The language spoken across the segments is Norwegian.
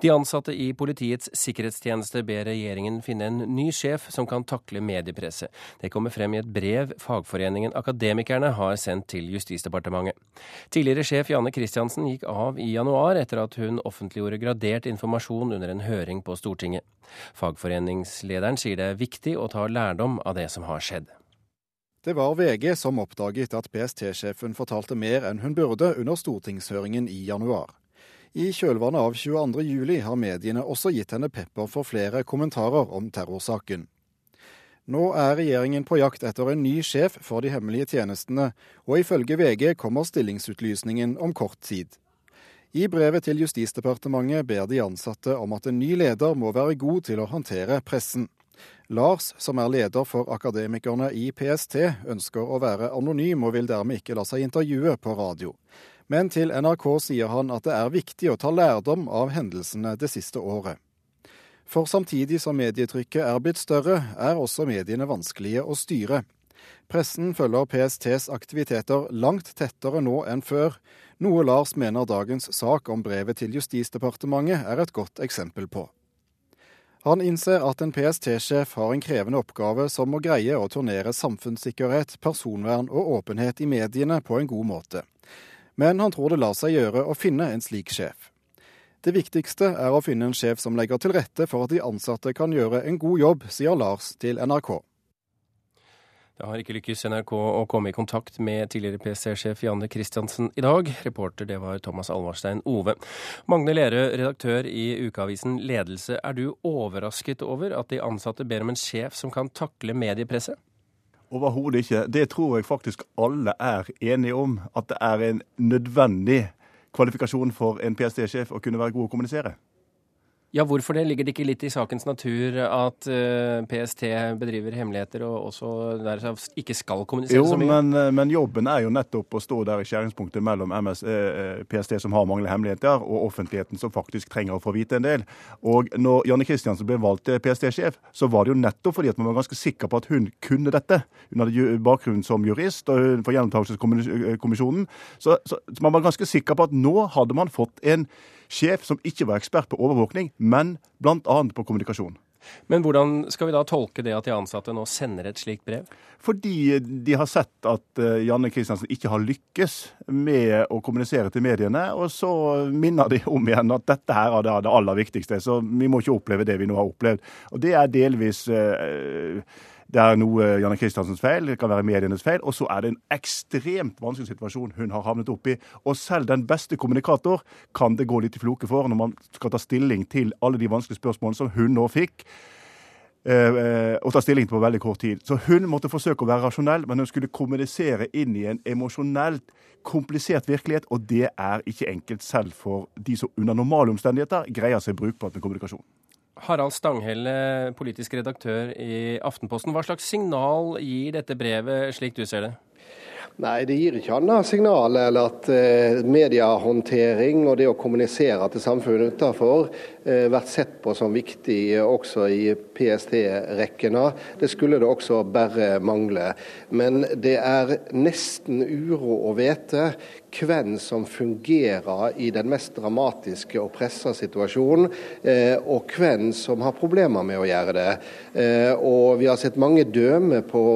De ansatte i Politiets sikkerhetstjeneste ber regjeringen finne en ny sjef som kan takle mediepresset. Det kommer frem i et brev fagforeningen Akademikerne har sendt til Justisdepartementet. Tidligere sjef Janne Christiansen gikk av i januar etter at hun offentliggjorde gradert informasjon under en høring på Stortinget. Fagforeningslederen sier det er viktig å ta lærdom av det som har skjedd. Det var VG som oppdaget at PST-sjefen fortalte mer enn hun burde under stortingshøringen i januar. I kjølvannet av 22.07 har mediene også gitt henne pepper for flere kommentarer om terrorsaken. Nå er regjeringen på jakt etter en ny sjef for de hemmelige tjenestene, og ifølge VG kommer stillingsutlysningen om kort tid. I brevet til Justisdepartementet ber de ansatte om at en ny leder må være god til å håndtere pressen. Lars, som er leder for akademikerne i PST, ønsker å være anonym og vil dermed ikke la seg intervjue på radio. Men til NRK sier han at det er viktig å ta lærdom av hendelsene det siste året. For samtidig som medietrykket er blitt større, er også mediene vanskelige å styre. Pressen følger PSTs aktiviteter langt tettere nå enn før, noe Lars mener dagens sak om brevet til Justisdepartementet er et godt eksempel på. Han innser at en PST-sjef har en krevende oppgave som må greie å turnere samfunnssikkerhet, personvern og åpenhet i mediene på en god måte. Men han tror det lar seg gjøre å finne en slik sjef. Det viktigste er å finne en sjef som legger til rette for at de ansatte kan gjøre en god jobb, sier Lars til NRK. Det har ikke lykkes NRK å komme i kontakt med tidligere PST-sjef Janne Christiansen i dag. Reporter det var Thomas Alvarstein Ove. Magne Lerøe, redaktør i ukeavisen Ledelse. Er du overrasket over at de ansatte ber om en sjef som kan takle mediepresset? Overhodet ikke. Det tror jeg faktisk alle er enige om. At det er en nødvendig kvalifikasjon for en PST-sjef å kunne være god å kommunisere. Ja, hvorfor det? Ligger det ikke litt i sakens natur at uh, eh, PST bedriver hemmeligheter og også der ikke skal kommunisere jo, så mye? Men, eh, men jobben er jo nettopp å stå der i skjæringspunktet mellom MS, eh, PST, som har mange hemmeligheter, og offentligheten, som faktisk trenger å få vite en del. Og når Janne Kristiansen ble valgt til PST-sjef, så var det jo nettopp fordi at man var ganske sikker på at hun kunne dette. Hun hadde bakgrunn som jurist og for Gjennomtakelseskommisjonen. Så, så man var ganske sikker på at nå hadde man fått en sjef som ikke var ekspert på overvåkning, men bl.a. på kommunikasjon. Men hvordan skal vi da tolke det at de ansatte nå sender et slikt brev? Fordi de har sett at eh, Janne Kristiansen ikke har lykkes med å kommunisere til mediene. Og så minner de om igjen at dette her er det aller viktigste. Så vi må ikke oppleve det vi nå har opplevd. Og det er delvis eh, det er noe Janne Kristiansens feil, det kan være medienes feil. Og så er det en ekstremt vanskelig situasjon hun har havnet opp i. Og selv den beste kommunikator kan det gå litt i floke for når man skal ta stilling til alle de vanskelige spørsmålene som hun nå fikk. Eh, eh, og ta stilling til på veldig kort tid. Så hun måtte forsøke å være rasjonell, men hun skulle kommunisere inn i en emosjonelt komplisert virkelighet, og det er ikke enkelt selv for de som under normale omstendigheter greier seg brukbart med kommunikasjon. Harald Stanghelle, politisk redaktør i Aftenposten. Hva slags signal gir dette brevet, slik du ser det? Nei, det gir ikke annet signal eller at eh, mediehåndtering og det å kommunisere til samfunnet utenfor eh, vært sett på som viktig også i PST-rekkene. Det skulle det også bare mangle. Men det er nesten uro å vite hvem som fungerer i den mest dramatiske og pressa situasjonen, eh, og hvem som har problemer med å gjøre det. Eh, og Vi har sett mange dømme på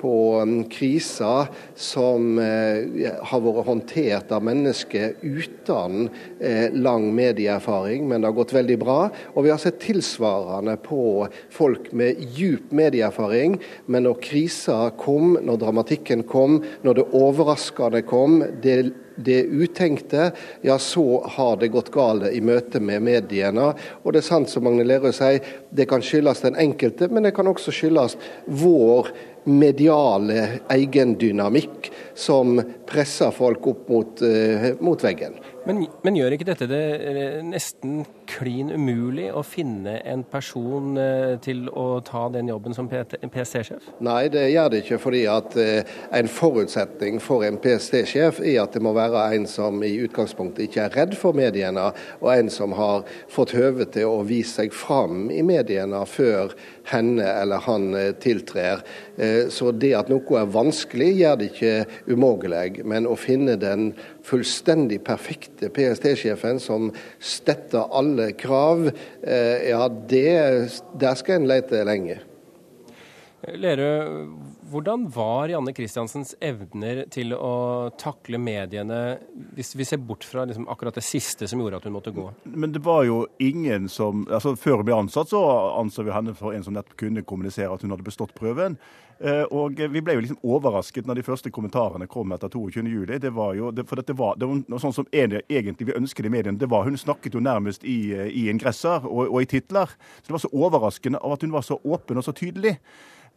på um, kriser som eh, har vært håndtert av mennesker uten eh, lang medieerfaring, men det har gått veldig bra. Og vi har sett tilsvarende på folk med djup medieerfaring, men når krisa kom, når dramatikken kom, når det overraskende kom, det det utenkte, ja så har det gått galt i møte med mediene. Og det er sant som Magne Lerøe sier, det kan skyldes den enkelte, men det kan også skyldes vår mediale egendynamikk som presser folk opp mot, uh, mot veggen. Men, men, gjør ikke dette det eh, nesten klin umulig å finne en person uh, til å ta den jobben som PST-sjef? Nei, det gjør det ikke. fordi at uh, En forutsetning for en PST-sjef er at det må være en som i utgangspunktet ikke er redd for mediene, og en som har fått høve til å vise seg fram i mediene før henne eller han tiltrer. Så det at noe er vanskelig, gjør det ikke umulig. Men å finne den fullstendig perfekte PST-sjefen som stetter alle krav, ja, det, der skal en lete lenge. Lerøe, hvordan var Janne Kristiansens evner til å takle mediene, hvis vi ser bort fra liksom akkurat det siste som gjorde at hun måtte gå? Men det var jo ingen som altså Før hun ble ansatt, så anså vi henne for en som nettopp kunne kommunisere at hun hadde bestått prøven. Eh, og vi ble jo liksom overrasket når de første kommentarene kom etter 22.07. Det var jo, for dette var, det var noe sånn som egentlig vi ønsket i mediene. Det var, Hun snakket jo nærmest i, i ingresser og, og i titler. Så det var så overraskende av at hun var så åpen og så tydelig.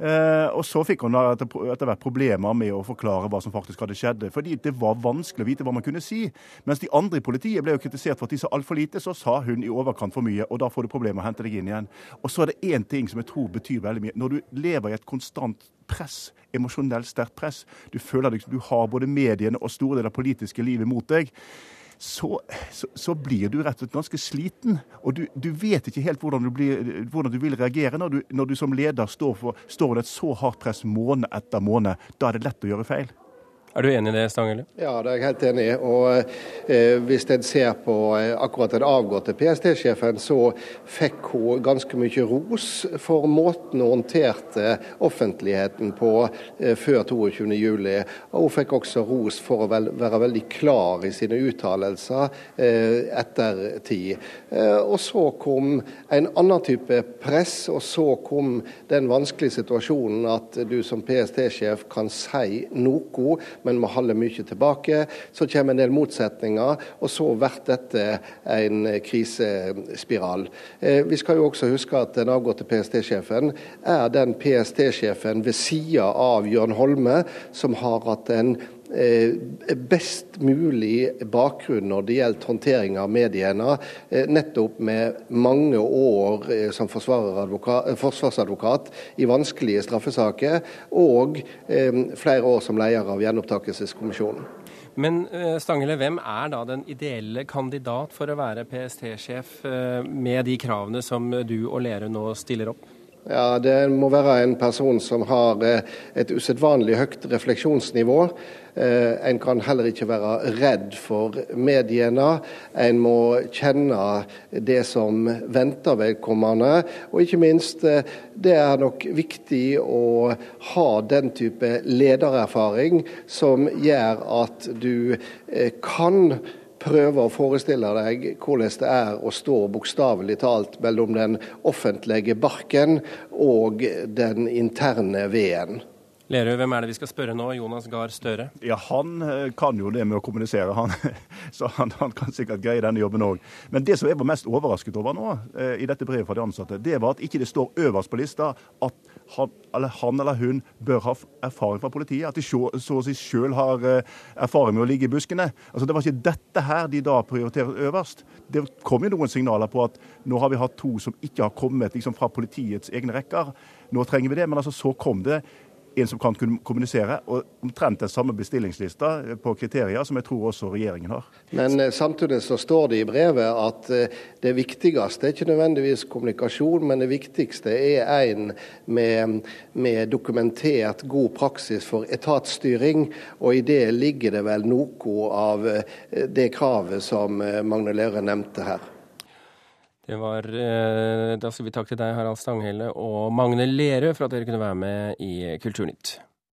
Eh, og så fikk hun etter, hvert problemer med å forklare hva som faktisk hadde skjedd. Fordi det var vanskelig å vite hva man kunne si. Mens de andre i politiet ble jo kritisert for at de sa altfor lite, så sa hun i overkant for mye. Og da får du problemer med å hente deg inn igjen. Og så er det én ting som jeg tror betyr veldig mye. Når du lever i et konstant press, emosjonelt sterkt press, du føler at du har både mediene og store deler av politiske livet mot deg så, så, så, blir du rett og slett ganske sliten. Og du, du vet ikke helt hvordan du, blir, hvordan du vil reagere når du, når du, som leder står, for, står under et så hardt press måned etter måned. Da er det lett å gjøre feil. Er du enig i det, Stanghelle? Ja, det er jeg helt enig i. Og eh, Hvis en ser på eh, akkurat den avgåtte PST-sjefen, så fikk hun ganske mye ros for måten hun håndterte offentligheten på eh, før 22.07. Og hun fikk også ros for å vel, være veldig klar i sine uttalelser eh, etter tid. Eh, og så kom en annen type press, og så kom den vanskelige situasjonen at du som PST-sjef kan si noe men vi holde mye tilbake. Så kommer en del motsetninger, og så blir dette en krisespiral. Eh, vi skal jo også huske at den avgåtte PST-sjefen er den PST-sjefen ved sida av Jørn Holme som har hatt en best mulig bakgrunn når det gjelder håndtering av mediene, eh, nettopp med mange år eh, som forsvarsadvokat i vanskelige straffesaker, og flere år som leder av Gjenopptakelseskommisjonen. Men Stangele, hvem er da den ideelle kandidat for å være PST-sjef med de kravene som du og Lerøe nå stiller opp? Ja, Det må være en person som har et usedvanlig høyt refleksjonsnivå. Eh, en kan heller ikke være redd for mediene. En må kjenne det som venter vedkommende. Og ikke minst, eh, det er nok viktig å ha den type ledererfaring som gjør at du eh, kan prøve å forestille deg hvordan det er å stå bokstavelig talt mellom den offentlige barken og den interne veden. Lerøe, hvem er det vi skal spørre nå? Jonas Gahr Støre? Ja, Han eh, kan jo det med å kommunisere, han. Så han, han kan sikkert greie denne jobben òg. Men det som jeg var mest overrasket over nå, eh, i dette brevet fra de ansatte, det var at ikke det står øverst på lista at han eller, han eller hun bør ha erfaring fra politiet. At de så, å si sjøl har eh, erfaring med å ligge i buskene. Altså Det var ikke dette her de da prioriterer øverst. Det kom jo noen signaler på at nå har vi hatt to som ikke har kommet liksom, fra politiets egne rekker. Nå trenger vi det. Men altså så kom det en som kan kommunisere, og omtrent den samme bestillingslista på kriterier som jeg tror også regjeringen har. Men eh, samtidig så står det i brevet at eh, det viktigste er ikke nødvendigvis kommunikasjon, men det viktigste er en med, med dokumentert god praksis for etatsstyring. Og i det ligger det vel noe av eh, det kravet som Magne Lere nevnte her. Det var, eh, Da sier vi takk til deg, Harald Stanghelle og Magne Lerøe, for at dere kunne være med i Kulturnytt.